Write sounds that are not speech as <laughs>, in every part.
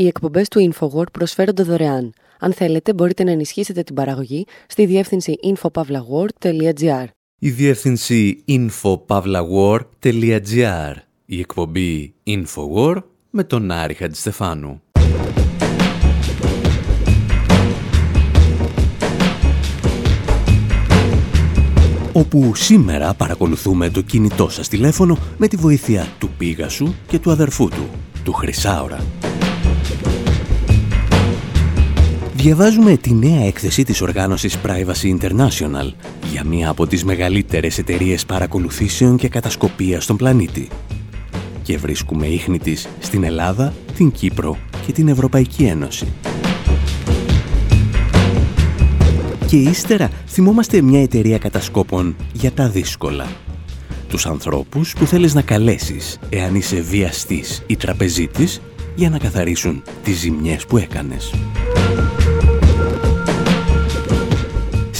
Οι εκπομπές του InfoWord προσφέρονται δωρεάν. Αν θέλετε, μπορείτε να ενισχύσετε την παραγωγή στη διεύθυνση infopavlagor.gr. Η διεύθυνση infopavlagor.gr. Η εκπομπή InfoWord με τον Άρη Χατζηστεφάνου. όπου σήμερα παρακολουθούμε το κινητό σας τηλέφωνο με τη βοήθεια του Πίγασου και του αδερφού του, του Χρυσάωρα. Διαβάζουμε τη νέα έκθεση της οργάνωσης Privacy International για μία από τις μεγαλύτερες εταιρείες παρακολουθήσεων και κατασκοπίας στον πλανήτη. Και βρίσκουμε ίχνη της στην Ελλάδα, την Κύπρο και την Ευρωπαϊκή Ένωση. Και ύστερα θυμόμαστε μια εταιρεία κατασκόπων για τα δύσκολα. Τους ανθρώπους που θέλεις να καλέσεις εάν είσαι βιαστής ή τραπεζίτης για να καθαρίσουν τις ζημιές που έκανες.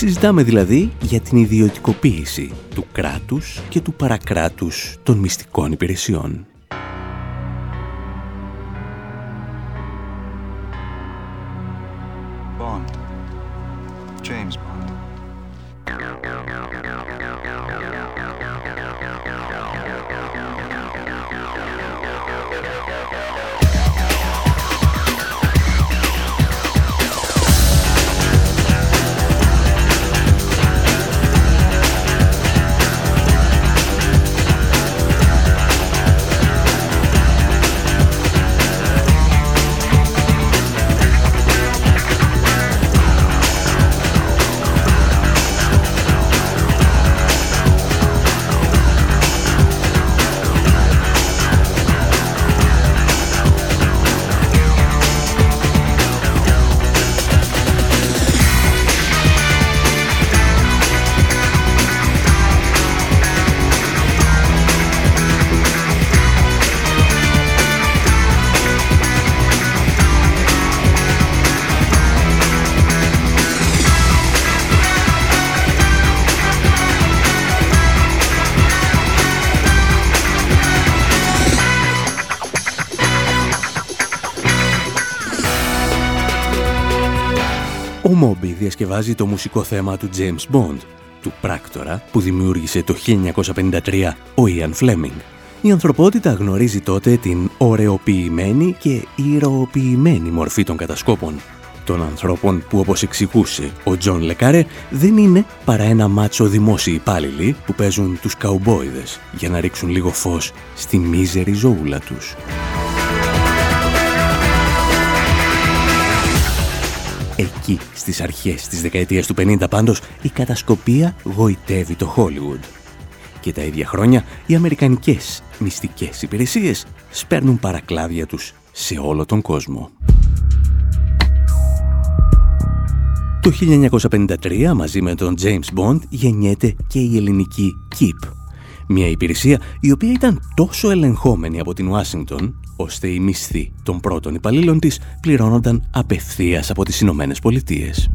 Συζητάμε δηλαδή για την ιδιωτικοποίηση του κράτους και του παρακράτους των μυστικών υπηρεσιών. Διασκευάζει το μουσικό θέμα του James Bond, του πράκτορα που δημιούργησε το 1953 ο Ian Fleming. Η ανθρωπότητα γνωρίζει τότε την ωραιοποιημένη και ηρωοποιημένη μορφή των κατασκόπων. Των ανθρώπων που όπως εξηγούσε ο John le Carré δεν είναι παρά ένα μάτσο δημόσιοι υπάλληλοι που παίζουν τους καουμπόιδες για να ρίξουν λίγο φως στη μίζερη ζωούλα τους. Εκεί, στις αρχές της δεκαετίας του 50 πάντως, η κατασκοπία γοητεύει το Hollywood. Και τα ίδια χρόνια, οι αμερικανικές μυστικές υπηρεσίες σπέρνουν παρακλάδια τους σε όλο τον κόσμο. Το 1953, μαζί με τον James Bond, γεννιέται και η ελληνική KIP, μια υπηρεσία η οποία ήταν τόσο ελεγχόμενη από την Ουάσιγκτον ώστε οι μισθοί των πρώτων υπαλλήλων της πληρώνονταν απευθείας από τις Ηνωμένες Πολιτείες.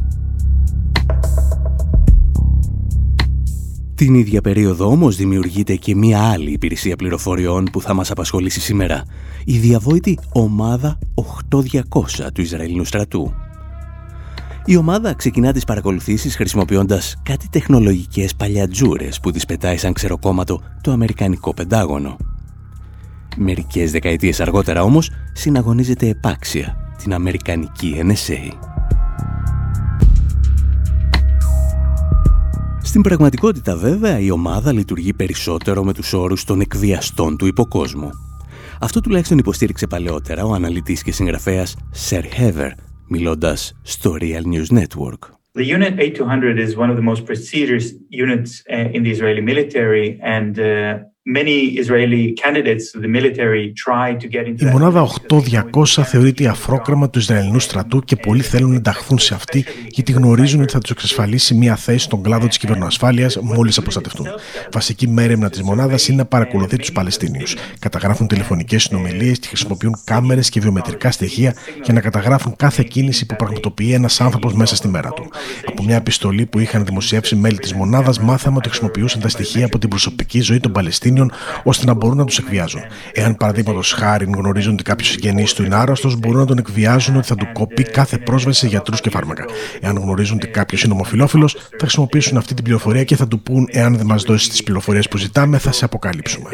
Την ίδια περίοδο όμως δημιουργείται και μία άλλη υπηρεσία πληροφοριών που θα μας απασχολήσει σήμερα, η διαβόητη ομάδα 8200 του Ισραηλινού στρατού. Η ομάδα ξεκινά τις παρακολουθήσεις χρησιμοποιώντας κάτι τεχνολογικές παλιατζούρες που τις πετάει σαν ξεροκόμματο το Αμερικανικό Πεντάγωνο. Μερικές δεκαετίες αργότερα όμως συναγωνίζεται επάξια την Αμερικανική NSA. Στην πραγματικότητα βέβαια η ομάδα λειτουργεί περισσότερο με τους όρους των εκβιαστών του υποκόσμου. Αυτό τουλάχιστον υποστήριξε παλαιότερα ο αναλυτής και συγγραφέας Sir Heather, μιλώντας στο Real News Network. The Unit 8200 is one of the most prestigious units uh, in the Israeli military and uh, η μονάδα 8200 θεωρείται αφρόκραμα του Ισραηλινού στρατού και πολλοί θέλουν να ενταχθούν σε αυτή γιατί γνωρίζουν ότι θα τους εξασφαλίσει μια θέση στον κλάδο της κυβερνοασφάλειας μόλις αποστατευτούν. Βασική μέρημνα της μονάδας είναι να παρακολουθεί τους Παλαιστίνιου. Καταγράφουν τηλεφωνικές συνομιλίες και χρησιμοποιούν κάμερες και βιομετρικά στοιχεία για να καταγράφουν κάθε κίνηση που πραγματοποιεί ένας άνθρωπος μέσα στη μέρα του. Από μια επιστολή που είχαν δημοσιεύσει μέλη της μονάδας, μάθαμε ότι χρησιμοποιούσαν τα στοιχεία από την προσωπική ζωή των Παλαιστίνιων ασθενειών ώστε να μπορούν να τους εκβιάζουν. Εάν παραδείγματος χάρη γνωρίζουν ότι κάποιος συγγενής του είναι άρρωστος, μπορούν να τον εκβιάζουν ότι θα του κοπεί κάθε πρόσβαση σε γιατρούς και φάρμακα. Εάν γνωρίζουν ότι κάποιος είναι ομοφυλόφιλος, θα χρησιμοποιήσουν αυτή την πληροφορία και θα του πούν εάν δεν μας δώσει τις πληροφορίες που ζητάμε, θα σε αποκαλύψουμε.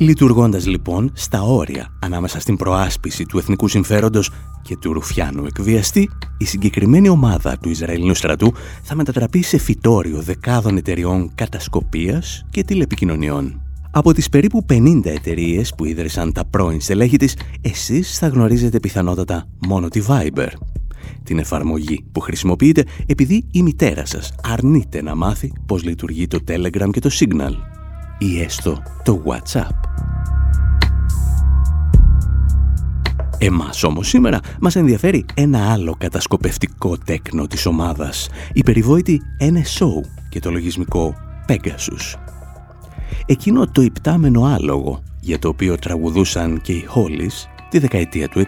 Λειτουργώντας λοιπόν στα όρια ανάμεσα στην προάσπιση του εθνικού συμφέροντος και του ρουφιάνου εκβιαστή, η συγκεκριμένη ομάδα του Ισραηλινού στρατού θα μετατραπεί σε φυτόριο δεκάδων εταιριών κατασκοπίας και τηλεπικοινωνιών. Από τις περίπου 50 εταιρείες που ίδρυσαν τα πρώην στελέχη της, εσείς θα γνωρίζετε πιθανότατα μόνο τη Viber. Την εφαρμογή που χρησιμοποιείτε επειδή η μητέρα σας αρνείται να μάθει πώς λειτουργεί το Telegram και το Signal ή έστω το WhatsApp. Εμάς όμως σήμερα μας ενδιαφέρει ένα άλλο κατασκοπευτικό τέκνο της ομάδας, η περιβόητη NSO και το λογισμικό Pegasus. Εκείνο το υπτάμενο άλογο για το οποίο τραγουδούσαν και οι Hollies τη δεκαετία του 60.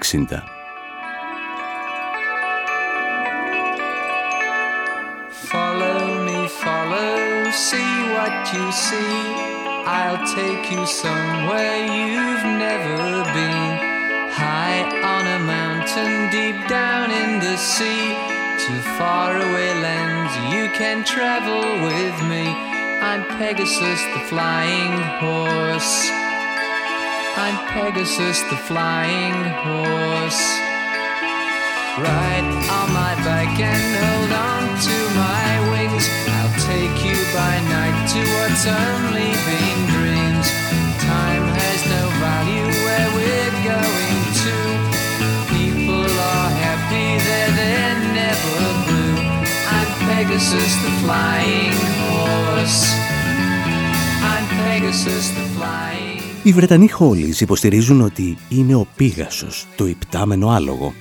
I'll take you somewhere you've never been. High on a mountain, deep down in the sea. To faraway lands you can travel with me. I'm Pegasus the flying horse. I'm Pegasus the flying horse. Ride on my back and hold on to my wings. I'll take you by night to what's only been dreams. Time has no value Pegasus the flying horse. I'm Pegasus the flying Οι Βρετανοί Χόλις υποστηρίζουν ότι είναι ο Πίγασος, το υπτάμενο άλογο,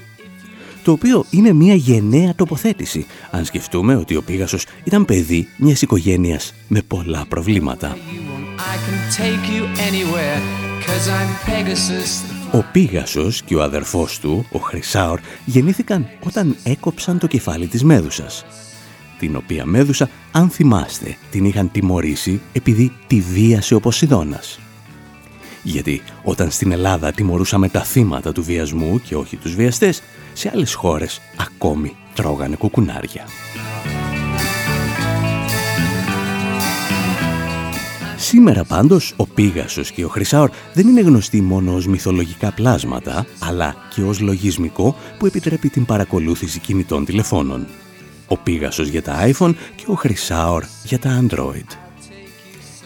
το οποίο είναι μια γενναία τοποθέτηση, αν σκεφτούμε ότι ο Πίγασος ήταν παιδί μιας οικογένειας με πολλά προβλήματα. Ο Πίγασος και ο αδερφός του, ο Χρυσάορ, γεννήθηκαν όταν έκοψαν το κεφάλι της Μέδουσας, την οποία Μέδουσα, αν θυμάστε, την είχαν τιμωρήσει επειδή τη βίασε ο Ποσειδώνας. Γιατί όταν στην Ελλάδα τιμωρούσαμε τα θύματα του βιασμού και όχι τους βιαστές, σε άλλες χώρες ακόμη τρώγανε κουκουνάρια. Σήμερα πάντως ο Πίγασος και ο Χρυσάορ δεν είναι γνωστοί μόνο ως μυθολογικά πλάσματα, αλλά και ως λογισμικό που επιτρέπει την παρακολούθηση κινητών τηλεφώνων. Ο Πίγασος για τα iPhone και ο Χρυσάορ για τα Android.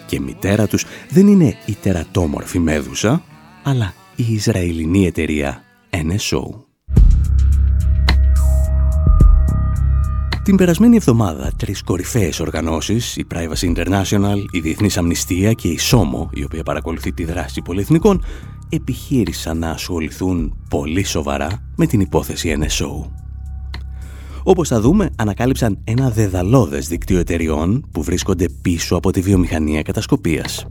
Και μητέρα τους δεν είναι η τερατόμορφη Μέδουσα, αλλά η Ισραηλινή εταιρεία NSO. Την περασμένη εβδομάδα, τρεις κορυφαίες οργανώσεις, η Privacy International, η Διεθνής Αμνηστία και η ΣΟΜΟ, η οποία παρακολουθεί τη δράση πολυεθνικών, επιχείρησαν να ασχοληθούν πολύ σοβαρά με την υπόθεση NSO. Όπως θα δούμε, ανακάλυψαν ένα δεδαλώδες δίκτυο εταιριών που βρίσκονται πίσω από τη βιομηχανία κατασκοπίας.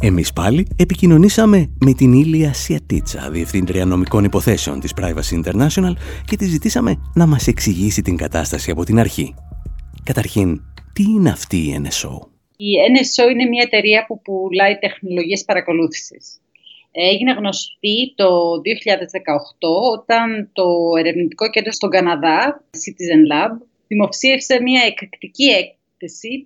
Εμείς πάλι επικοινωνήσαμε με την Ήλια Σιατίτσα, Διευθύντρια Νομικών Υποθέσεων της Privacy International και τη ζητήσαμε να μας εξηγήσει την κατάσταση από την αρχή. Καταρχήν, τι είναι αυτή η NSO? Η NSO είναι μια εταιρεία που πουλάει τεχνολογίες παρακολούθησης. Έγινε γνωστή το 2018 όταν το ερευνητικό κέντρο στον Καναδά, Citizen Lab, δημοψίευσε μια εκρηκτική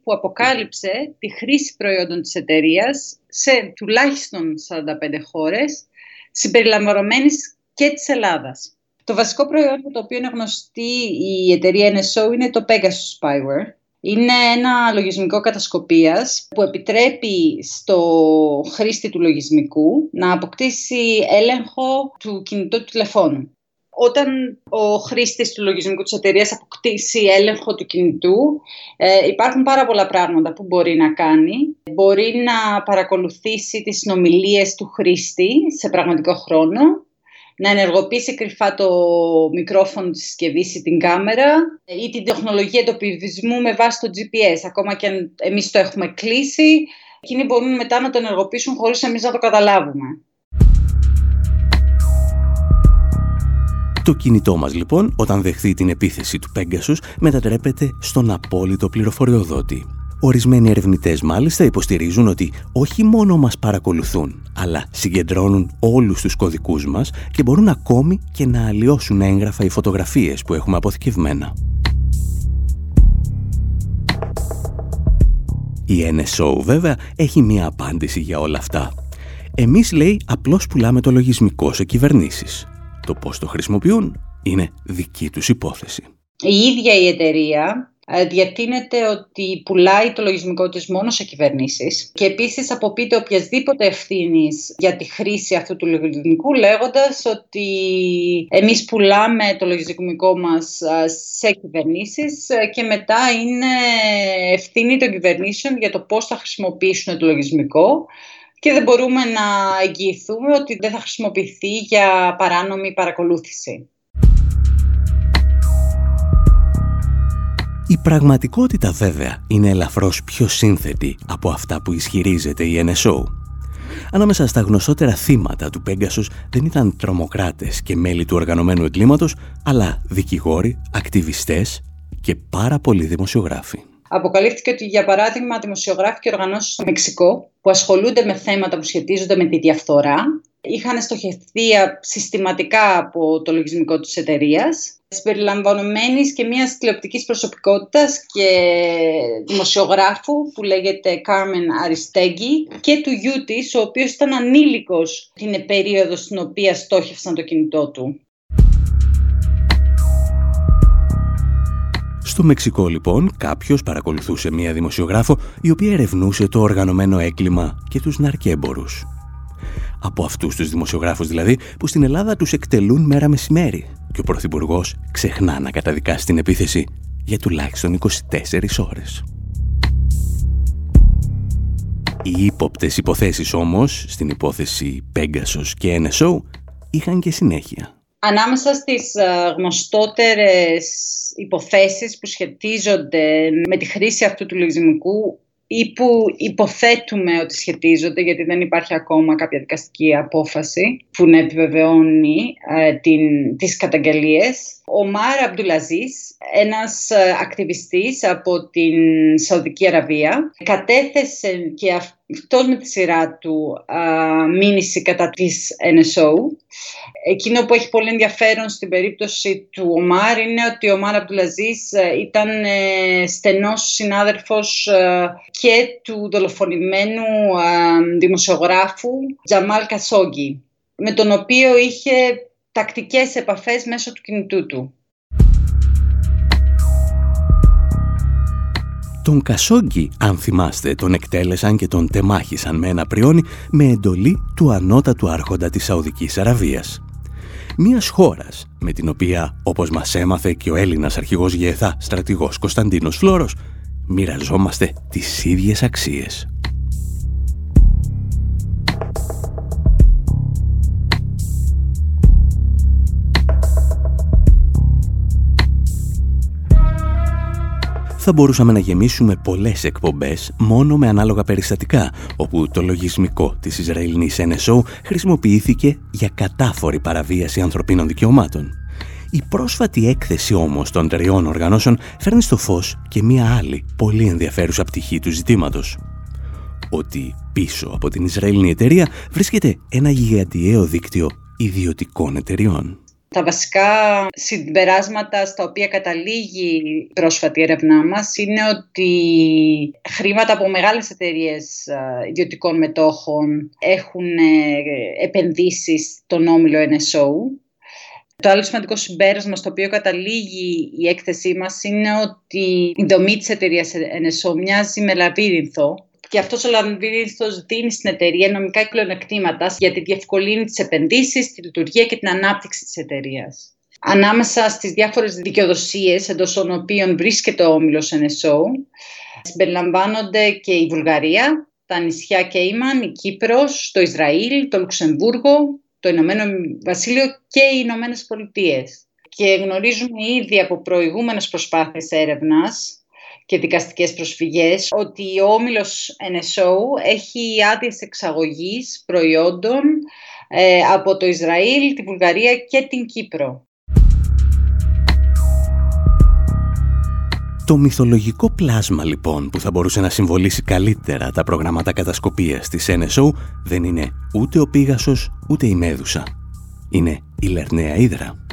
που αποκάλυψε τη χρήση προϊόντων της εταιρείας σε τουλάχιστον 45 χώρες, συμπεριλαμβανομένης και της Ελλάδας. Το βασικό προϊόν το οποίο είναι γνωστή η εταιρεία NSO είναι το Pegasus Spyware. Είναι ένα λογισμικό κατασκοπίας που επιτρέπει στο χρήστη του λογισμικού να αποκτήσει έλεγχο του κινητού του τηλεφώνου όταν ο χρήστης του λογισμικού της εταιρείας αποκτήσει έλεγχο του κινητού, ε, υπάρχουν πάρα πολλά πράγματα που μπορεί να κάνει. Μπορεί να παρακολουθήσει τις συνομιλίες του χρήστη σε πραγματικό χρόνο, να ενεργοποιήσει κρυφά το μικρόφωνο της συσκευής ή την κάμερα ή την τεχνολογία εντοπισμού με βάση το GPS, ακόμα και αν εμείς το έχουμε κλείσει. Εκείνοι μπορούν μετά να το ενεργοποιήσουν χωρίς εμείς να το καταλάβουμε. Το κινητό μας λοιπόν, όταν δεχθεί την επίθεση του Pegasus, μετατρέπεται στον απόλυτο πληροφοριοδότη. Ορισμένοι ερευνητές μάλιστα υποστηρίζουν ότι όχι μόνο μας παρακολουθούν, αλλά συγκεντρώνουν όλους τους κωδικούς μας και μπορούν ακόμη και να αλλοιώσουν έγγραφα ή φωτογραφίες που έχουμε αποθηκευμένα. Η NSO βέβαια έχει μία απάντηση για όλα αυτά. Εμείς λέει απλώς πουλάμε το λογισμικό σε κυβερνήσεις. Το πώς το χρησιμοποιούν είναι δική τους υπόθεση. Η ίδια η εταιρεία ε, διατείνεται ότι πουλάει το λογισμικό της μόνο σε κυβερνήσεις και επίσης αποποιείται οποιασδήποτε ευθύνης για τη χρήση αυτού του λογισμικού λέγοντας ότι εμείς πουλάμε το λογισμικό μας ε, σε κυβερνήσεις ε, και μετά είναι ευθύνη των κυβερνήσεων για το πώς θα χρησιμοποιήσουν το λογισμικό και δεν μπορούμε να εγγυηθούμε ότι δεν θα χρησιμοποιηθεί για παράνομη παρακολούθηση. Η πραγματικότητα βέβαια είναι ελαφρώς πιο σύνθετη από αυτά που ισχυρίζεται η NSO. Ανάμεσα στα γνωστότερα θύματα του Πέγκασος δεν ήταν τρομοκράτες και μέλη του οργανωμένου εγκλήματος, αλλά δικηγόροι, ακτιβιστές και πάρα πολλοί δημοσιογράφοι. Αποκαλύφθηκε ότι, για παράδειγμα, δημοσιογράφοι και οργανώσεις στο Μεξικό που ασχολούνται με θέματα που σχετίζονται με τη διαφθορά είχαν στοχευθεί συστηματικά από το λογισμικό της εταιρείας, συμπεριλαμβανομένης και μιας τηλεοπτικής προσωπικότητας και δημοσιογράφου που λέγεται Κάρμεν Αριστέγγι και του γιού της, ο οποίος ήταν ανήλικος την περίοδο στην οποία στόχευσαν το κινητό του. Στο Μεξικό λοιπόν κάποιος παρακολουθούσε μία δημοσιογράφο η οποία ερευνούσε το οργανωμένο έγκλημα και τους ναρκέμπορους. Από αυτούς τους δημοσιογράφους δηλαδή που στην Ελλάδα τους εκτελούν μέρα μεσημέρι και ο Πρωθυπουργός ξεχνά να καταδικάσει την επίθεση για τουλάχιστον 24 ώρες. Οι ύποπτες υποθέσεις όμως, στην υπόθεση Pegasus και NSO, είχαν και συνέχεια. Ανάμεσα στις ε, γνωστότερες υποθέσεις που σχετίζονται με τη χρήση αυτού του λογισμικού ή που υποθέτουμε ότι σχετίζονται, γιατί δεν υπάρχει ακόμα κάποια δικαστική απόφαση που να επιβεβαιώνει ε, την, τις καταγγελίες. Ο Μάρ Αμπτουλαζής, ένας ε, ακτιβιστής από την Σαουδική Αραβία, κατέθεσε και αυτό με τη σειρά του ε, μήνυση κατά της NSO Εκείνο που έχει πολύ ενδιαφέρον στην περίπτωση του Ομάρ είναι ότι ο Ομάρ Αμπτουλαζής ε, ήταν ε, στενός συνάδελφος ε, και του δολοφονημένου δημοσιογράφου Τζαμάλ Κασόγκη, με τον οποίο είχε τακτικές επαφές μέσω του κινητού του. Τον Κασόγκη, αν θυμάστε, τον εκτέλεσαν και τον τεμάχισαν με ένα πριόνι με εντολή του ανώτατου άρχοντα της Σαουδικής Αραβίας μιας χώρας με την οποία, όπως μας έμαθε και ο Έλληνας αρχηγός ΓΕΘΑ στρατηγός Κωνσταντίνος Φλόρος, μοιραζόμαστε τις ίδιες αξίες. Θα μπορούσαμε να γεμίσουμε πολλές εκπομπές μόνο με ανάλογα περιστατικά, όπου το λογισμικό της Ισραηλινής NSO χρησιμοποιήθηκε για κατάφορη παραβίαση ανθρωπίνων δικαιωμάτων. Η πρόσφατη έκθεση όμως των τριών οργανώσεων φέρνει στο φως και μία άλλη πολύ ενδιαφέρουσα πτυχή του ζητήματος. Ότι πίσω από την Ισραηλινή εταιρεία βρίσκεται ένα γιγαντιαίο δίκτυο ιδιωτικών εταιριών. Τα βασικά συμπεράσματα στα οποία καταλήγει η πρόσφατη έρευνά μας είναι ότι χρήματα από μεγάλες εταιρείες ιδιωτικών μετόχων έχουν ε, επενδύσει στον όμιλο NSO. Το άλλο σημαντικό συμπέρασμα στο οποίο καταλήγει η έκθεσή μας είναι ότι η δομή της εταιρείας NSO μοιάζει με λαβύρινθο και αυτός ο λαμβύρινθος δίνει στην εταιρεία νομικά πλεονεκτήματα γιατί διευκολύνει τι επενδύσει, τη λειτουργία και την ανάπτυξη της εταιρείας. Ανάμεσα στις διάφορες δικαιοδοσίες εντός των οποίων βρίσκεται ο όμιλος NSO, συμπεριλαμβάνονται και η Βουλγαρία, τα νησιά Κέιμαν, η Κύπρος, το Ισραήλ, το Λουξεμβούργο, το Ηνωμένο Βασίλειο και οι Ηνωμένες Πολιτείες. Και γνωρίζουμε ήδη από προηγούμενες προσπάθειες έρευνας και δικαστικές προσφυγές ότι ο Όμιλος NSO έχει άδειες εξαγωγής προϊόντων ε, από το Ισραήλ, τη Βουλγαρία και την Κύπρο. Το μυθολογικό πλάσμα λοιπόν που θα μπορούσε να συμβολήσει καλύτερα τα προγράμματα κατασκοπίας της NSO δεν είναι ούτε ο Πίγασος ούτε η Μέδουσα. Είναι η Λερναία Ήδρα.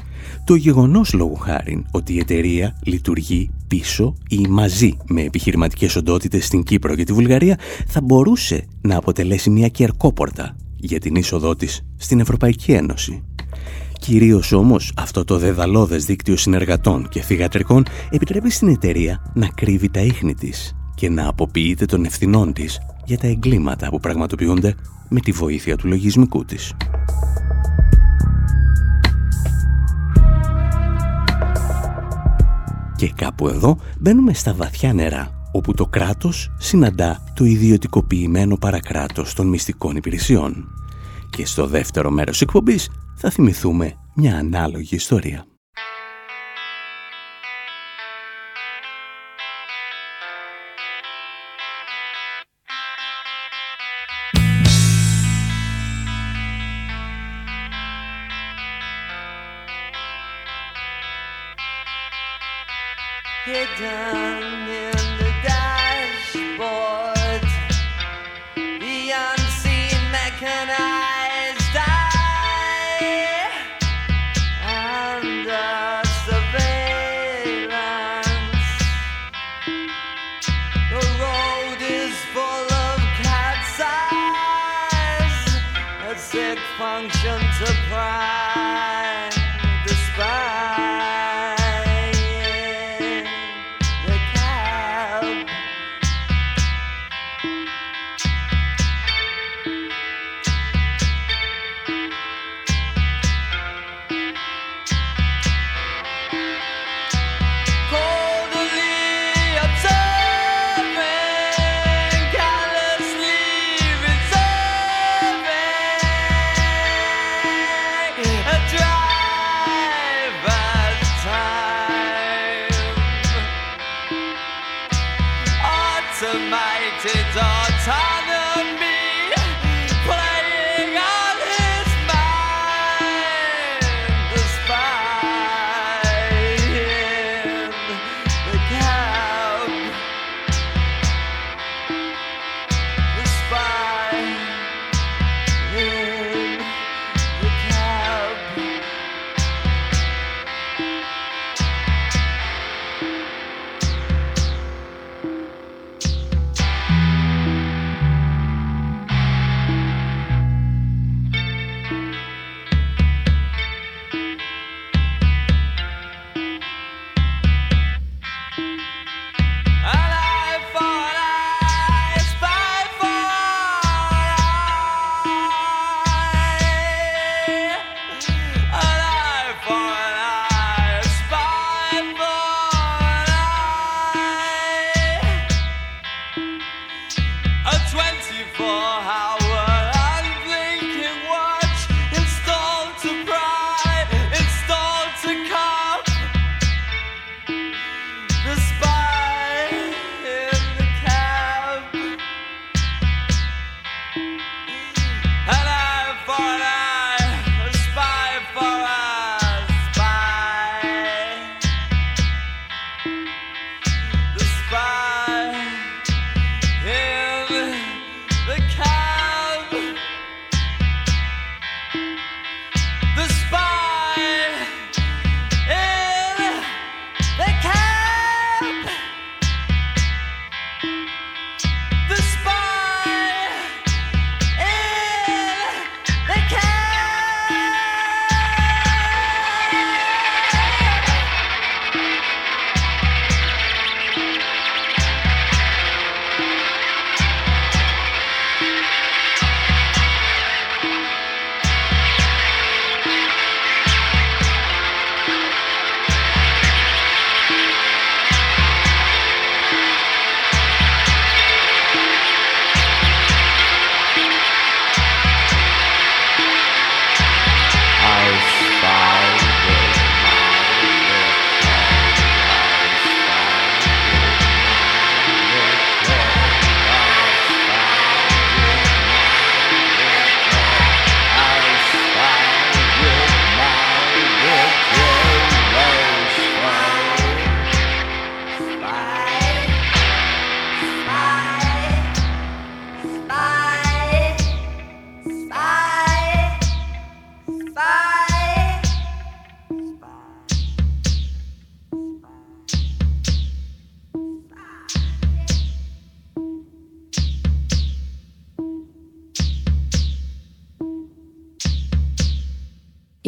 Το γεγονός λόγου χάρη ότι η εταιρεία λειτουργεί πίσω ή μαζί με επιχειρηματικές οντότητες στην Κύπρο και τη Βουλγαρία θα μπορούσε να αποτελέσει μια κερκόπορτα για την είσοδό της στην Ευρωπαϊκή Ένωση. Κυρίως όμως αυτό το δεδαλώδες δίκτυο συνεργατών και θηγατρικών επιτρέπει στην εταιρεία να κρύβει τα ίχνη της και να αποποιείται των ευθυνών της για τα εγκλήματα που πραγματοποιούνται με τη βοήθεια του λογισμικού της. Και κάπου εδώ μπαίνουμε στα βαθιά νερά, όπου το κράτος συναντά το ιδιωτικοποιημένο παρακράτος των μυστικών υπηρεσιών. Και στο δεύτερο μέρος εκπομπής θα θυμηθούμε μια ανάλογη ιστορία.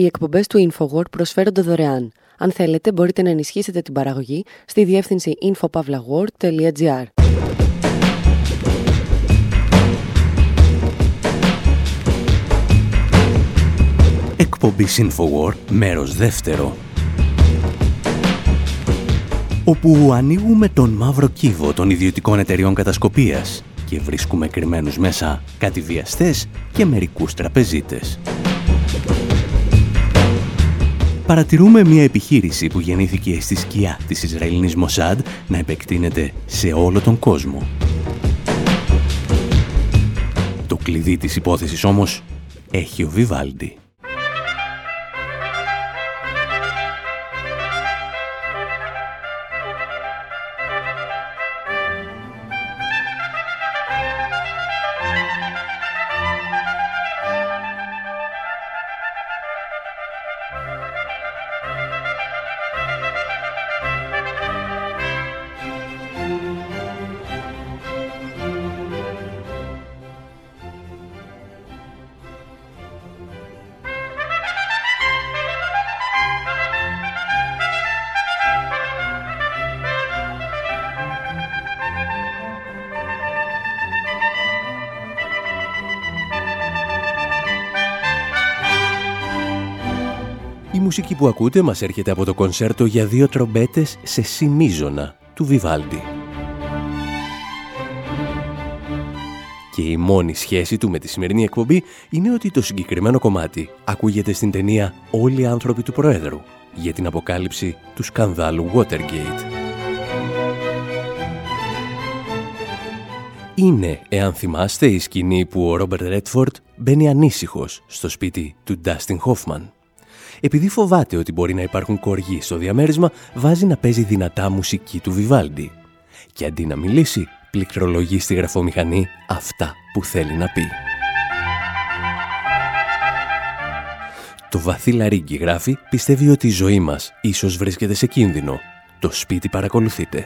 Οι εκπομπές του InfoWord προσφέρονται δωρεάν. Αν θέλετε, μπορείτε να ενισχύσετε την παραγωγή στη διεύθυνση infopavlagor.gr. Εκπομπή InfoWord, μέρος δεύτερο. Όπου ανοίγουμε τον μαύρο κύβο των ιδιωτικών εταιριών κατασκοπίας και βρίσκουμε κρυμμένους μέσα κάτι βιαστές και μερικούς τραπεζίτες παρατηρούμε μια επιχείρηση που γεννήθηκε στη σκιά της Ισραηλινής Μοσάντ να επεκτείνεται σε όλο τον κόσμο. Το κλειδί της υπόθεσης όμως έχει ο Βιβάλντι. Που ακούτε μας έρχεται από το κονσέρτο για δύο τρομπέτες σε σημίζωνα του Βιβάλντι. Και η μόνη σχέση του με τη σημερινή εκπομπή είναι ότι το συγκεκριμένο κομμάτι ακούγεται στην ταινία «Όλοι οι άνθρωποι του Προέδρου» για την αποκάλυψη του σκανδάλου Watergate. Είναι, εάν θυμάστε, η σκηνή που ο Ρόμπερτ Ρέτφορντ μπαίνει ανήσυχος στο σπίτι του Ντάστιν Χόφμαν επειδή φοβάται ότι μπορεί να υπάρχουν κοργοί στο διαμέρισμα, βάζει να παίζει δυνατά μουσική του Βιβάλντι. Και αντί να μιλήσει, πληκτρολογεί στη γραφομηχανή αυτά που θέλει να πει. Το βαθύ λαρίγκι γράφει πιστεύει ότι η ζωή μας ίσως βρίσκεται σε κίνδυνο. Το σπίτι παρακολουθείτε.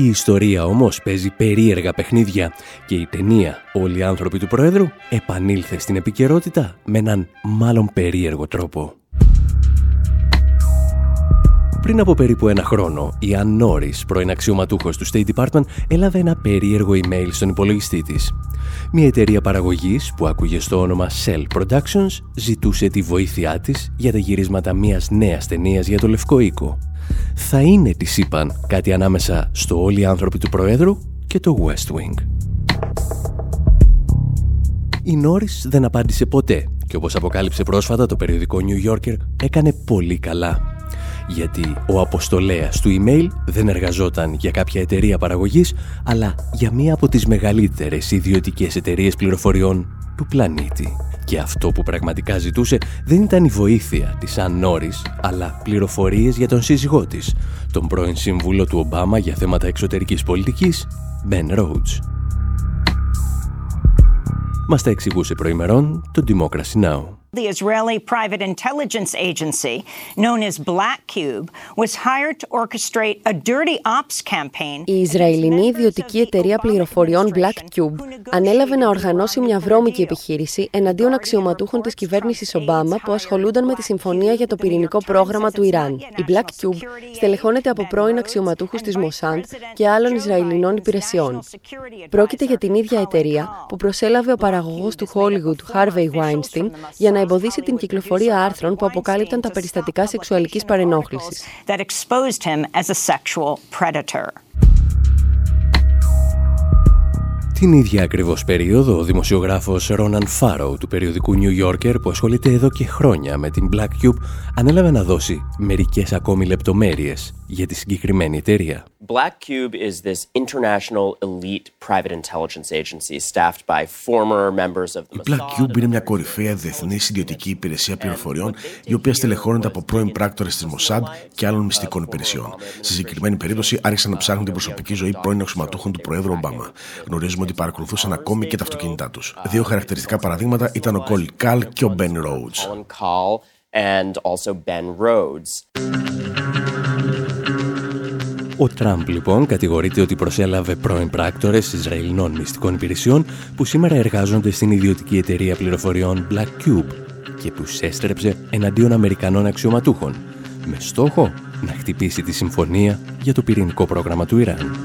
Η ιστορία όμως παίζει περίεργα παιχνίδια και η ταινία «Όλοι οι άνθρωποι του Πρόεδρου» επανήλθε στην επικαιρότητα με έναν μάλλον περίεργο τρόπο. Πριν από περίπου ένα χρόνο, η Αν Νόρις, πρώην αξιωματούχος του State Department, έλαβε ένα περίεργο email στον υπολογιστή της. Μια εταιρεία παραγωγής που άκουγε στο όνομα Cell Productions ζητούσε τη βοήθειά της για τα γυρίσματα μιας νέας ταινίας για το Λευκό Οίκο θα είναι, της είπαν, κάτι ανάμεσα στο όλοι οι άνθρωποι του Προέδρου και το West Wing. Η Νόρις δεν απάντησε ποτέ και όπως αποκάλυψε πρόσφατα το περιοδικό New Yorker έκανε πολύ καλά. Γιατί ο αποστολέας του email δεν εργαζόταν για κάποια εταιρεία παραγωγής αλλά για μία από τις μεγαλύτερες ιδιωτικές εταιρείες πληροφοριών του πλανήτη. Και αυτό που πραγματικά ζητούσε δεν ήταν η βοήθεια της Αν Νόρις, αλλά πληροφορίες για τον σύζυγό της, τον πρώην σύμβουλο του Ομπάμα για θέματα εξωτερικής πολιτικής, Ben Rhodes. Μας τα εξηγούσε προημερών το Democracy Now! The Israeli private intelligence agency, known as Black Cube, was hired to orchestrate a dirty ops campaign. Η Ισραηλινή ιδιωτική εταιρεία πληροφοριών Black Cube ανέλαβε να οργανώσει μια βρώμικη επιχείρηση εναντίον αξιωματούχων της κυβέρνησης Ομπάμα που ασχολούνταν με τη συμφωνία για το πυρηνικό πρόγραμμα του Ιράν. Η Black Cube στελεχώνεται από πρώην αξιωματούχους της Mossad και άλλων Ισραηλινών υπηρεσιών. Πρόκειται για την ίδια εταιρεία που προσέλαβε ο παραγωγός του Hollywood Harvey Weinstein για να να εμποδίσει την κυκλοφορία άρθρων που αποκάλυπταν τα περιστατικά σεξουαλικής παρενόχλησης. Την ίδια ακριβώς περίοδο, ο δημοσιογράφος Ρόναν Φάρο του περιοδικού New Yorker που ασχολείται εδώ και χρόνια με την Black Cube ανέλαβε να δώσει μερικές ακόμη λεπτομέρειες για τη συγκεκριμένη εταιρεία. Black Cube is this international elite private intelligence agency staffed by former members of the Η Black Cube είναι μια κορυφαία διεθνή ιδιωτική υπηρεσία πληροφοριών, η οποία στελεχώνεται από πρώην πράκτορες της Mossad και άλλων μυστικών υπηρεσιών. Στη συγκεκριμένη περίπτωση άρχισαν να ψάχνουν την προσωπική ζωή πρώην αξιωματούχων του Προέδρου Ομπάμα. Γνωρίζουμε ότι παρακολουθούσαν ακόμη και τα αυτοκίνητά τους. Δύο χαρακτηριστικά παραδείγματα ήταν ο Κόλ Καλ και ο Ben Rhodes. Ο Τραμπ λοιπόν κατηγορείται ότι προσέλαβε πρώην πράκτορες Ισραηλινών μυστικών υπηρεσιών που σήμερα εργάζονται στην ιδιωτική εταιρεία πληροφοριών Black Cube και που έστρεψε εναντίον Αμερικανών αξιωματούχων με στόχο να χτυπήσει τη συμφωνία για το πυρηνικό πρόγραμμα του Ιράν.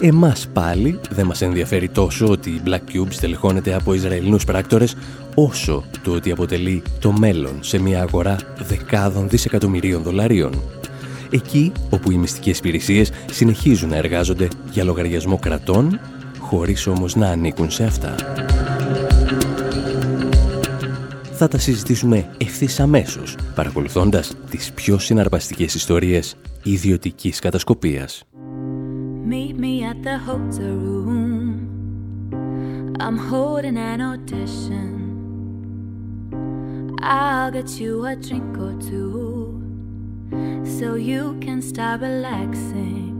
Εμάς πάλι δεν μας ενδιαφέρει τόσο ότι η Black Cube στελεχώνεται από Ισραηλινούς πράκτορες όσο το ότι αποτελεί το μέλλον σε μια αγορά δεκάδων δισεκατομμυρίων δολαρίων. Εκεί όπου οι μυστικές υπηρεσίες συνεχίζουν να εργάζονται για λογαριασμό κρατών, χωρίς όμως να ανήκουν σε αυτά. Θα τα συζητήσουμε ευθύς αμέσως, παρακολουθώντας τις πιο συναρπαστικές ιστορίες ιδιωτικής κατασκοπίας. Meet me at the hotel room. I'm holding an audition. I'll get you a drink or two. So you can start relaxing.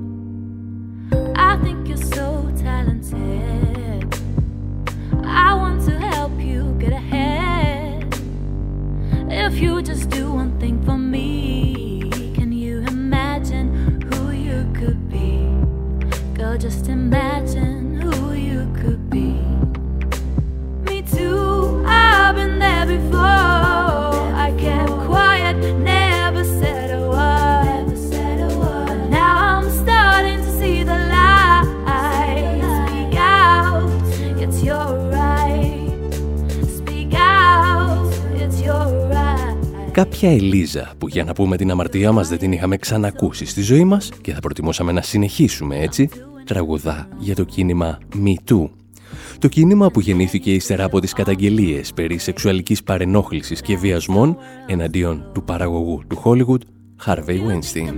I think you're so talented. I want to help you get ahead. If you just do one thing for me, can you imagine who you could be? Girl, just imagine who you could be. Me too, I've been there before. Κάποια Ελίζα που για να πούμε την αμαρτία μας δεν την είχαμε ξανακούσει στη ζωή μας και θα προτιμούσαμε να συνεχίσουμε έτσι, τραγουδά για το κίνημα Me Too. Το κίνημα που γεννήθηκε ύστερα από τις καταγγελίες περί σεξουαλικής παρενόχλησης και βιασμών εναντίον του παραγωγού του Hollywood, Harvey Weinstein.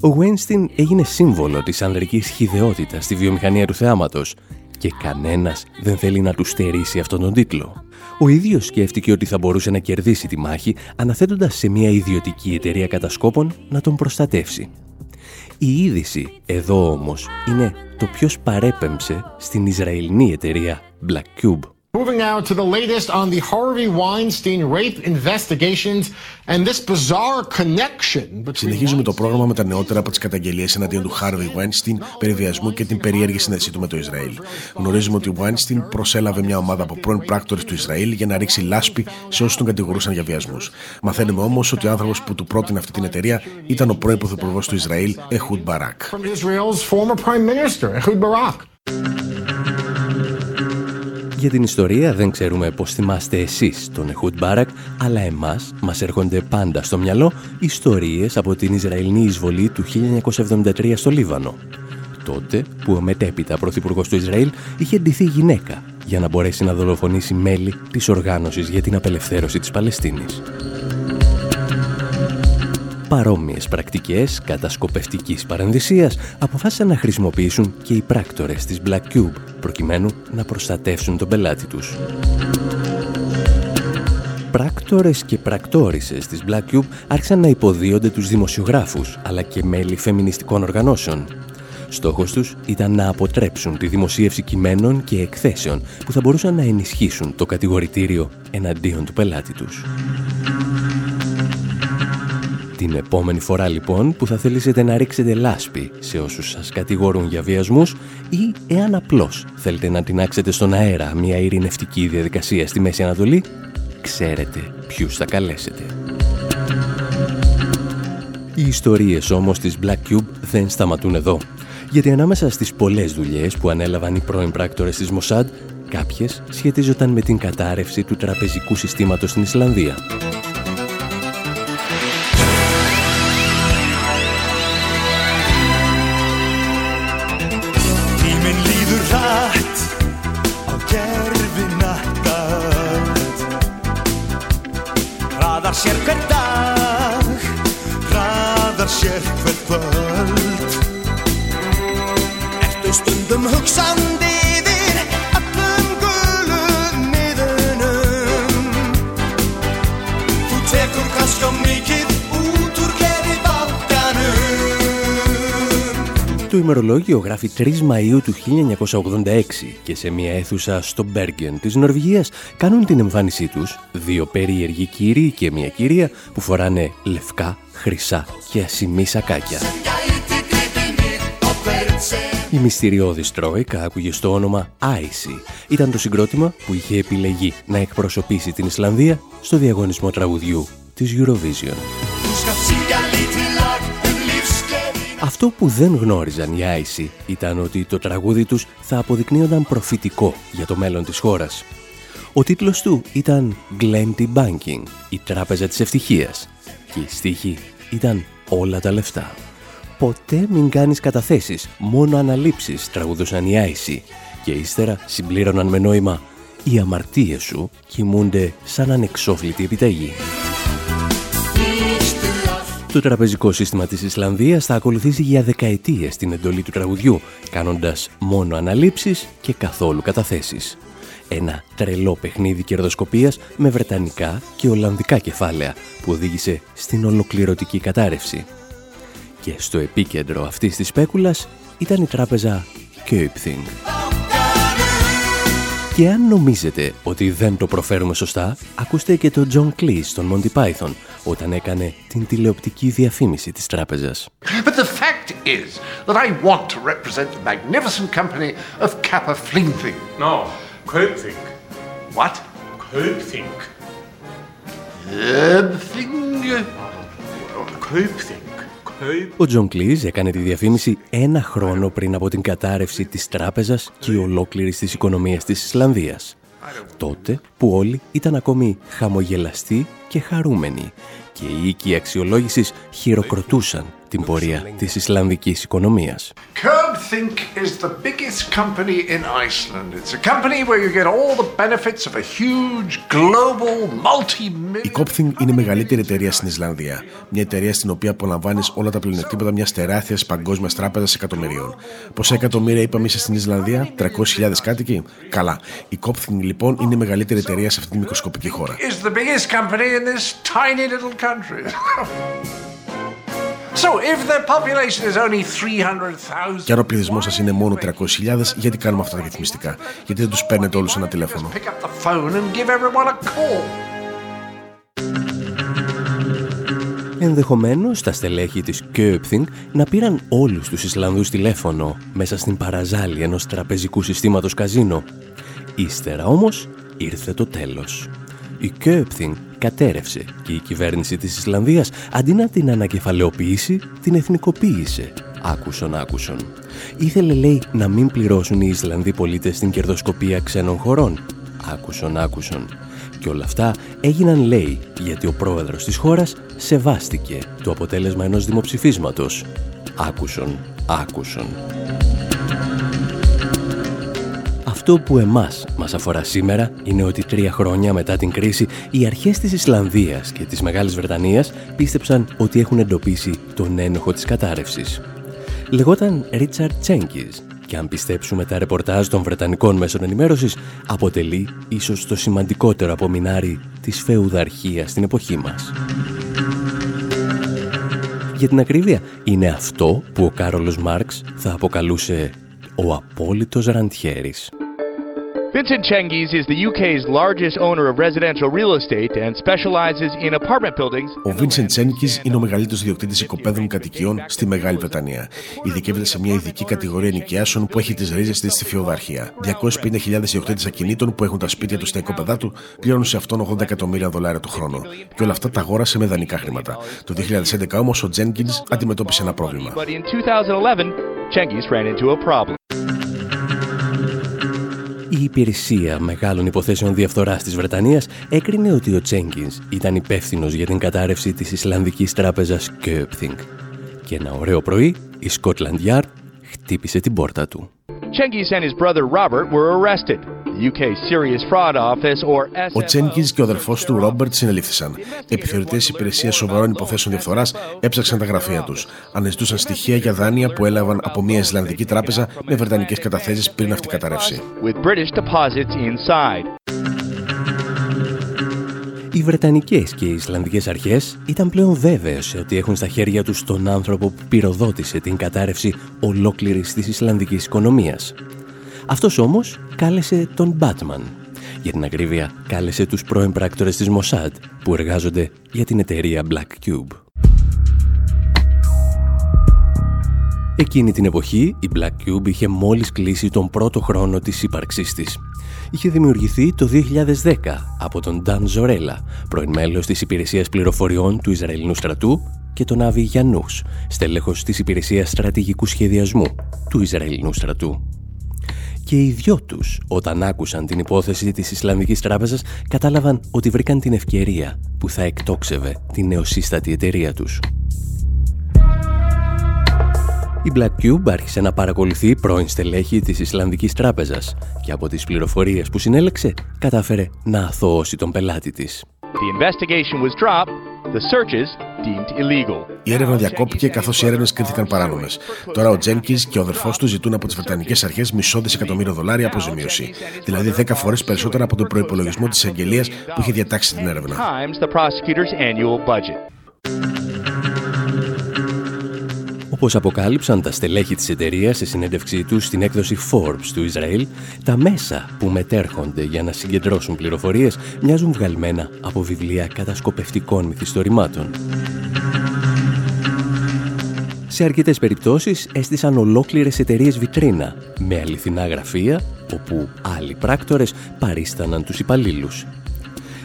Ο Weinstein έγινε σύμβολο της ανδρικής χιδεότητας στη βιομηχανία του θεάματος και κανένας δεν θέλει να του στερήσει αυτόν τον τίτλο. Ο ίδιος σκέφτηκε ότι θα μπορούσε να κερδίσει τη μάχη αναθέτοντας σε μια ιδιωτική εταιρεία κατασκόπων να τον προστατεύσει. Η είδηση εδώ όμως είναι το ποιος παρέπεμψε στην Ισραηλινή εταιρεία Black Cube. Moving now to the latest on the Harvey Weinstein rape investigations and this bizarre connection Συνεχίζουμε το πρόγραμμα με τα νεότερα από τις καταγγελίες εναντίον του Harvey Weinstein περί βιασμού και την περίεργη σύνδεσή του με το Ισραήλ. Γνωρίζουμε ότι ο Weinstein προσέλαβε μια ομάδα από πρώην πράκτορες του Ισραήλ για να ρίξει λάσπη σε όσους τον κατηγορούσαν για βιασμούς. Μαθαίνουμε όμως ότι ο άνθρωπος που του πρότεινε αυτή την εταιρεία ήταν ο πρώην πρωθυπουργός του Ισραήλ, Ehud Barak. Για την ιστορία δεν ξέρουμε πώς θυμάστε εσείς τον Εχούτ Μπάρακ, αλλά εμάς μας έρχονται πάντα στο μυαλό ιστορίες από την Ισραηλινή εισβολή του 1973 στο Λίβανο. Τότε που ο μετέπειτα πρωθυπουργός του Ισραήλ είχε ντυθεί γυναίκα για να μπορέσει να δολοφονήσει μέλη της οργάνωσης για την απελευθέρωση της Παλαιστίνης παρόμοιες πρακτικές κατασκοπευτικής παρενδυσίας αποφάσισαν να χρησιμοποιήσουν και οι πράκτορες της Black Cube προκειμένου να προστατεύσουν τον πελάτη τους. Πράκτορες και πρακτόρισες της Black Cube άρχισαν να υποδίονται τους δημοσιογράφους αλλά και μέλη φεμινιστικών οργανώσεων. Στόχος τους ήταν να αποτρέψουν τη δημοσίευση κειμένων και εκθέσεων που θα μπορούσαν να ενισχύσουν το κατηγορητήριο εναντίον του πελάτη τους. Την επόμενη φορά λοιπόν που θα θέλησετε να ρίξετε λάσπη σε όσους σας κατηγορούν για βιασμούς ή εάν απλώς θέλετε να τεινάξετε στον αέρα μια ειρηνευτική διαδικασία στη Μέση Ανατολή, ξέρετε ποιους θα καλέσετε. Οι ιστορίες όμως της Black Cube δεν σταματούν εδώ. Γιατί ανάμεσα στις πολλές δουλειές που ανέλαβαν οι πρώην πράκτορες της Mossad, κάποιες σχετίζονταν με την κατάρρευση του τραπεζικού συστήματος στην Ισλανδία. Ημερολόγιο γράφει 3 Μαΐου του 1986 και σε μια αίθουσα στο Μπέργκεν της Νορβηγίας κάνουν την εμφάνισή τους δύο περίεργοι κύριοι και μια κυρία που φοράνε λευκά, χρυσά και ασημή σακάκια. Η μυστηριώδης Τρόικα άκουγε στο όνομα Icy. Ήταν το συγκρότημα που είχε επιλεγεί να εκπροσωπήσει την Ισλανδία στο διαγωνισμό τραγουδιού της Eurovision. Αυτό που δεν γνώριζαν οι Άισι ήταν ότι το τραγούδι τους θα αποδεικνύονταν προφητικό για το μέλλον της χώρας. Ο τίτλος του ήταν Glenty Banking, η τράπεζα της ευτυχίας και η στίχη ήταν όλα τα λεφτά. Ποτέ μην κάνεις καταθέσεις, μόνο αναλήψεις τραγουδούσαν οι Άισι και ύστερα συμπλήρωναν με νόημα «Οι αμαρτίες σου κοιμούνται σαν ανεξόφλητη επιταγή». Το τραπεζικό σύστημα της Ισλανδίας θα ακολουθήσει για δεκαετίες την εντολή του τραγουδιού, κάνοντας μόνο αναλήψεις και καθόλου καταθέσεις. Ένα τρελό παιχνίδι κερδοσκοπίας με βρετανικά και ολλανδικά κεφάλαια που οδήγησε στην ολοκληρωτική κατάρρευση. Και στο επίκεντρο αυτής της σπέκουλας ήταν η τράπεζα Köpthing. Και αν νομίζετε ότι δεν το προφέρουμε σωστά, ακούστε και τον John Cleese στον Monty Python όταν έκανε την τηλεοπτική διαφήμιση της τράπεζας. But the fact is that I want to represent the magnificent company of Kaupthing. No, Kaupthing. What? Kaupthing. Uh, thing... Kaupthing. Ο John Cleese έκανε τη διαφήμιση ένα χρόνο πριν από την κατάρρευση της τράπεζας και ολόκληρης της οικονομίας της Ισλανδίας. Τότε που όλοι ήταν ακόμη χαμογελαστοί και χαρούμενοι και οι οίκοι αξιολόγησης χειροκροτούσαν την πορεία της Ισλανδικής οικονομίας. Think is the biggest company in Iceland. It's a company where you get all the benefits of a huge global multi Η Copthing είναι η μεγαλύτερη εταιρεία στην Ισλανδία. Μια εταιρεία στην οποία απολαμβάνεις όλα τα πλεονεκτήματα μιας τεράστιας παγκόσμιας τράπεζας εκατομμυρίων. Πόσα εκατομμύρια είπαμε είσαι στην Ισλανδία, 300.000 κάτοικοι. Καλά. Η Copthing λοιπόν είναι η μεγαλύτερη εταιρεία σε αυτή τη μικροσκοπική χώρα. Is the biggest company in this tiny little country. <laughs> Και αν ο πληθυσμός σας είναι μόνο 300.000, γιατί κάνουμε αυτά τα ρυθμιστικά; Γιατί δεν τους παίρνετε όλους ένα τηλέφωνο; Pick up the phone and give everyone a call. Ενδεχομένως τα στελέχη της Köpthing να πήραν όλους τους Ισλανδούς τηλέφωνο μέσα στην παραζάλη ενός τραπεζικού συστήματος καζίνο. Ύστερα όμως ήρθε το τέλος. Η Köpthing κατέρευσε και η κυβέρνηση της Ισλανδίας αντί να την ανακεφαλαιοποιήσει, την εθνικοποίησε. Άκουσον, άκουσον. Ήθελε, λέει, να μην πληρώσουν οι Ισλανδοί πολίτες την κερδοσκοπία ξένων χωρών. Άκουσον, άκουσον. Και όλα αυτά έγιναν, λέει, γιατί ο πρόεδρος της χώρας σεβάστηκε το αποτέλεσμα ενός δημοψηφίσματος. Άκουσον, άκουσον. Αυτό που εμάς μας αφορά σήμερα είναι ότι τρία χρόνια μετά την κρίση οι αρχές της Ισλανδίας και της Μεγάλης Βρετανίας πίστεψαν ότι έχουν εντοπίσει τον ένοχο της κατάρρευσης. Λεγόταν Ρίτσαρτ Τσέγκης και αν πιστέψουμε τα ρεπορτάζ των Βρετανικών μέσων ενημέρωσης αποτελεί ίσως το σημαντικότερο απομεινάρι της φεουδαρχίας στην εποχή μας. Για την ακρίβεια, είναι αυτό που ο Κάρολος Μάρξ θα αποκαλούσε ο απόλυτος ραντιέρης. Vincent Cengiz is the UK's largest owner of residential real estate and specializes in apartment buildings. Ο Vincent Cengiz είναι ο μεγαλύτερος ιδιοκτήτης οικοπαίδων κατοικιών στη Μεγάλη Βρετανία. Ειδικεύεται σε μια ειδική κατηγορία νοικιάσεων που έχει τις ρίζες της στη φιωδαρχία. 250.000 ιδιοκτήτες ακινήτων που έχουν τα σπίτια τους στα οικοπαίδα του πληρώνουν σε αυτόν 80 εκατομμύρια δολάρια το χρόνο. Και όλα αυτά τα αγόρασε με δανεικά χρήματα. Το 2011 όμως ο Jenkins αντιμετώπισε ένα πρόβλημα. But in 2011, Cengiz ran into a problem. Η υπηρεσία μεγάλων υποθέσεων διαφθοράς της Βρετανίας έκρινε ότι ο Τσέγκινς ήταν υπεύθυνος για την κατάρρευση της Ισλανδικής τράπεζας Köpthing. Και ένα ωραίο πρωί η Scotland Yard χτύπησε την πόρτα του. Cengiz and his brother Robert were arrested. The Ο Τζένκιν και ο αδερφός του Ρόμπερτ συνελήφθησαν. Επιθεωρητές υπηρεσίας σοβαρών υποθέσεων διαφθοράς έψαξαν τα γραφεία τους. Αναζητούσαν στοιχεία για δάνεια που έλαβαν από μια Ισλανδική τράπεζα με βρετανικές καταθέσεις πριν αυτή καταρρεύσει. Οι Βρετανικές και οι Ισλανδικές αρχές ήταν πλέον βέβαιες ότι έχουν στα χέρια τους τον άνθρωπο που πυροδότησε την κατάρρευση ολόκληρης της Ισλανδικής οικονομίας. Αυτός όμως κάλεσε τον Batman. Για την ακρίβεια κάλεσε τους πρώην πράκτορες της Mossad που εργάζονται για την εταιρεία Black Cube. Εκείνη την εποχή η Black Cube είχε μόλις κλείσει τον πρώτο χρόνο της ύπαρξής της είχε δημιουργηθεί το 2010 από τον Νταν Ζορέλα, πρώην μέλος της Υπηρεσίας Πληροφοριών του Ισραηλινού στρατού και τον Άβη Γιαννούς, στέλεχος της Υπηρεσίας Στρατηγικού Σχεδιασμού του Ισραηλινού στρατού. Και οι δυο τους, όταν άκουσαν την υπόθεση της Ισλαμικής Τράπεζας, κατάλαβαν ότι βρήκαν την ευκαιρία που θα εκτόξευε την νεοσύστατη εταιρεία τους. Η Black Cube άρχισε να παρακολουθεί πρώην στελέχη της Ισλανδικής Τράπεζας και από τις πληροφορίες που συνέλεξε κατάφερε να αθωώσει τον πελάτη της. Η έρευνα διακόπηκε καθώς οι έρευνες κρίθηκαν παράνομες. Τώρα ο Τζένκιν και ο αδερφός του ζητούν από τις Βρετανικές Αρχές μισό δισεκατομμύριο δολάρια αποζημίωση. Δηλαδή 10 φορές περισσότερα από τον προπολογισμό της αγγελία που είχε διατάξει την έρευνα. Όπως αποκάλυψαν τα στελέχη της εταιρείας σε συνέντευξή τους στην έκδοση Forbes του Ισραήλ, τα μέσα που μετέρχονται για να συγκεντρώσουν πληροφορίες μοιάζουν βγαλμένα από βιβλία κατασκοπευτικών μυθιστορημάτων. Σε αρκετές περιπτώσεις έστησαν ολόκληρες εταιρείες βιτρίνα με αληθινά γραφεία όπου άλλοι πράκτορες παρίσταναν τους υπαλλήλους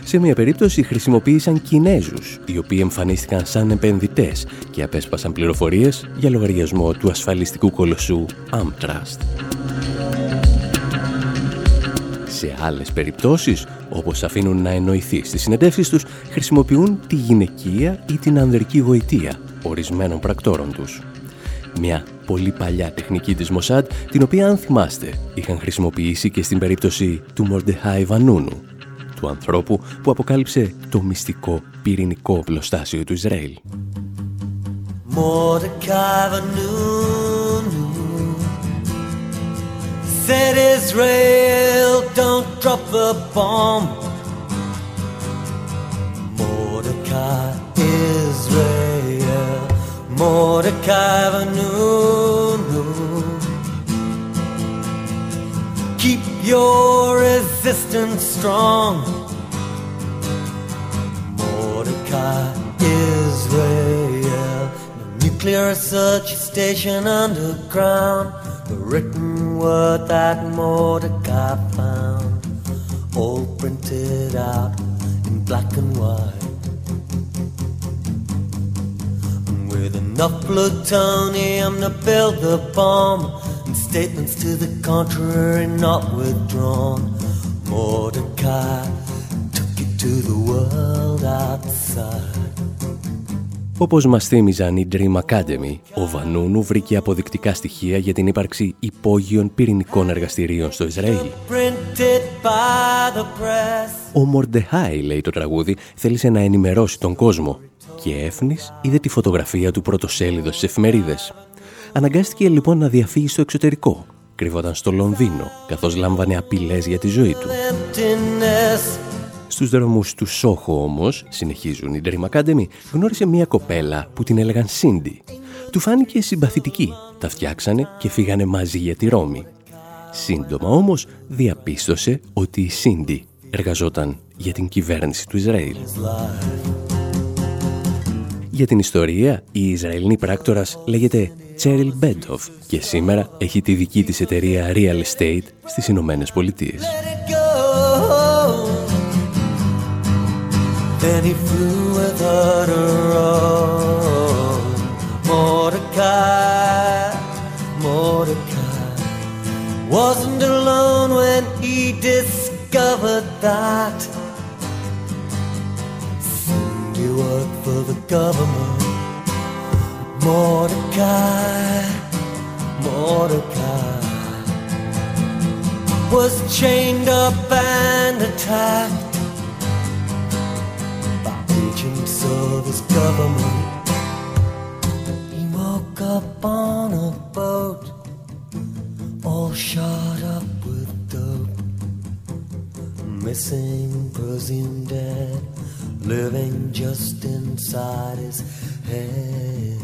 σε μια περίπτωση χρησιμοποίησαν Κινέζους, οι οποίοι εμφανίστηκαν σαν επενδυτές και απέσπασαν πληροφορίες για λογαριασμό του ασφαλιστικού κολοσσού Amtrust. Σε άλλες περιπτώσεις, όπως αφήνουν να εννοηθεί στις συνεντεύξεις τους, χρησιμοποιούν τη γυναικεία ή την ανδρική γοητεία ορισμένων πρακτόρων τους. Μια πολύ παλιά τεχνική της Μοσάντ, την οποία αν θυμάστε είχαν χρησιμοποιήσει και στην περίπτωση του Μορντεχάι Βανούνου, του ανθρώπου που αποκάλυψε το μυστικό πυρηνικό οπλοστάσιο του Ισραήλ. Said Israel, don't drop the bomb. Mordecai, Israel, Mordecai Vanunu. Keep your resistance strong. Mordecai, Israel, the nuclear research station underground. The written word that Mordecai found, all printed out in black and white. With enough plutonium to build the bomb statements to the contrary not withdrawn. Mordecai took it to the world outside. Όπως μας θύμιζαν οι Dream Academy, ο Βανούνου βρήκε αποδεικτικά στοιχεία για την ύπαρξη υπόγειων πυρηνικών εργαστηρίων στο Ισραήλ. Ο Μορντεχάι, λέει το τραγούδι, θέλησε να ενημερώσει τον κόσμο και έφνης είδε τη φωτογραφία του πρωτοσέλιδος στις εφημερίδες. Αναγκάστηκε λοιπόν να διαφύγει στο εξωτερικό. Κρύβονταν στο Λονδίνο, καθώς λάμβανε απειλές για τη ζωή του. Στους δρόμους του Σόχο όμως, συνεχίζουν οι Dream Academy, γνώρισε μια κοπέλα που την έλεγαν Σίντι. Του φάνηκε συμπαθητική, τα φτιάξανε και φύγανε μαζί για τη Ρώμη. Σύντομα όμως διαπίστωσε ότι η Σίντι εργαζόταν για την κυβέρνηση του Ισραήλ. Για την ιστορία, η Ισραηλινή πράκτορας λέγεται Cheryl Bedov και σήμερα έχει τη δική της εταιρεία Real Estate στις Ηνωμένες Πολιτείες. wasn't alone when he discovered that Worked for the government Mordecai, Mordecai. was chained up and attacked by agents of his government. He woke up on a boat, all shot up with dope, missing, presumed dead, living just inside his head.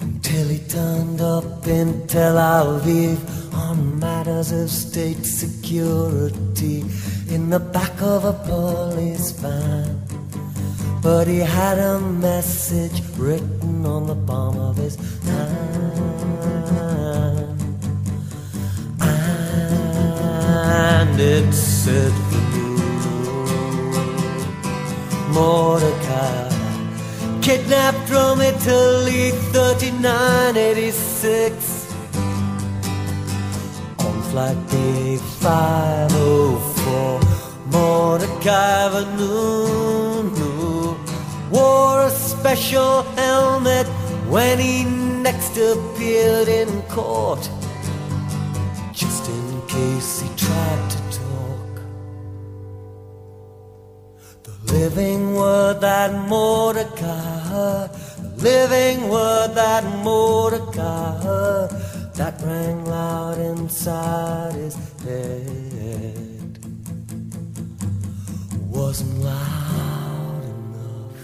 Until he turned up in Tel Aviv on matters of state security in the back of a police van. But he had a message written on the palm of his And it said, Mordecai Kidnapped from Italy 3986 On flight day 504 Mordecai Vanunu Wore a special helmet When he next appeared in court. Just in case he tried to Living word that Mordecai heard, living word that Mordecai heard, that rang loud inside his head. Wasn't loud enough.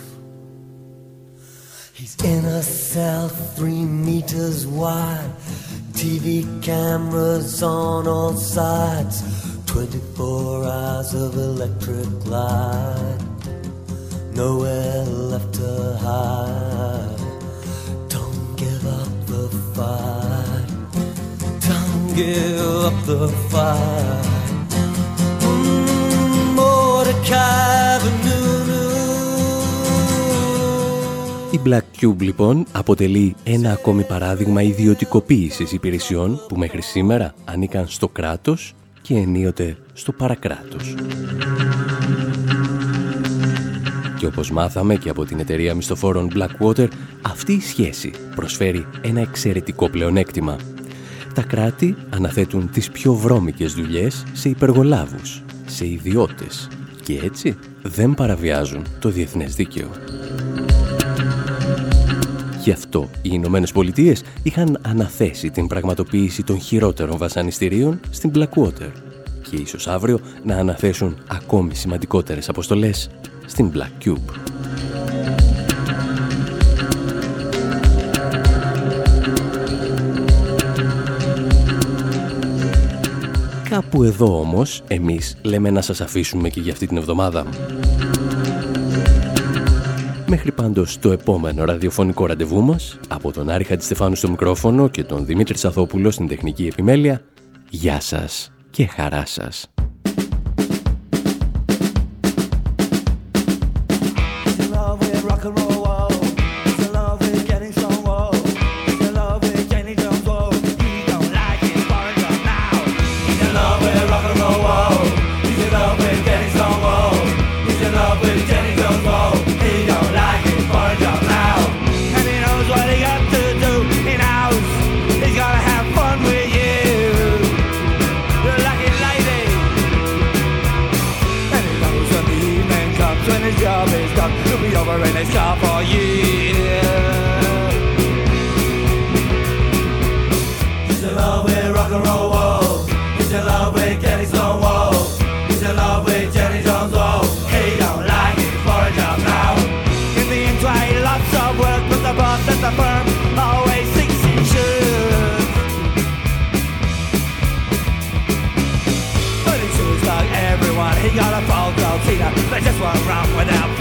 He's in a cell three meters wide, TV cameras on all sides, 24 hours of electric light nowhere left to hide. Don't give up the fight. Don't give up the fight. Mm, Mordecai Η Black Cube λοιπόν αποτελεί ένα ακόμη παράδειγμα ιδιωτικοποίησης υπηρεσιών που μέχρι σήμερα ανήκαν στο κράτος και ενίοτε στο παρακράτος. Και όπως μάθαμε και από την εταιρεία μισθοφόρων Blackwater, αυτή η σχέση προσφέρει ένα εξαιρετικό πλεονέκτημα. Τα κράτη αναθέτουν τις πιο βρώμικες δουλειές σε υπεργολάβους, σε ιδιώτες και έτσι δεν παραβιάζουν το διεθνές δίκαιο. Γι' αυτό οι Ηνωμένες Πολιτείες είχαν αναθέσει την πραγματοποίηση των χειρότερων βασανιστήριων στην Blackwater και ίσως αύριο να αναθέσουν ακόμη σημαντικότερες αποστολές στην Black Cube. Κάπου εδώ όμως, εμείς λέμε να σας αφήσουμε και για αυτή την εβδομάδα. Μέχρι πάντως το επόμενο ραδιοφωνικό ραντεβού μας, από τον Άρη Χατζηστεφάνου στο μικρόφωνο και τον Δημήτρη Σαθόπουλο στην τεχνική επιμέλεια, γεια σας και χαρά σας. without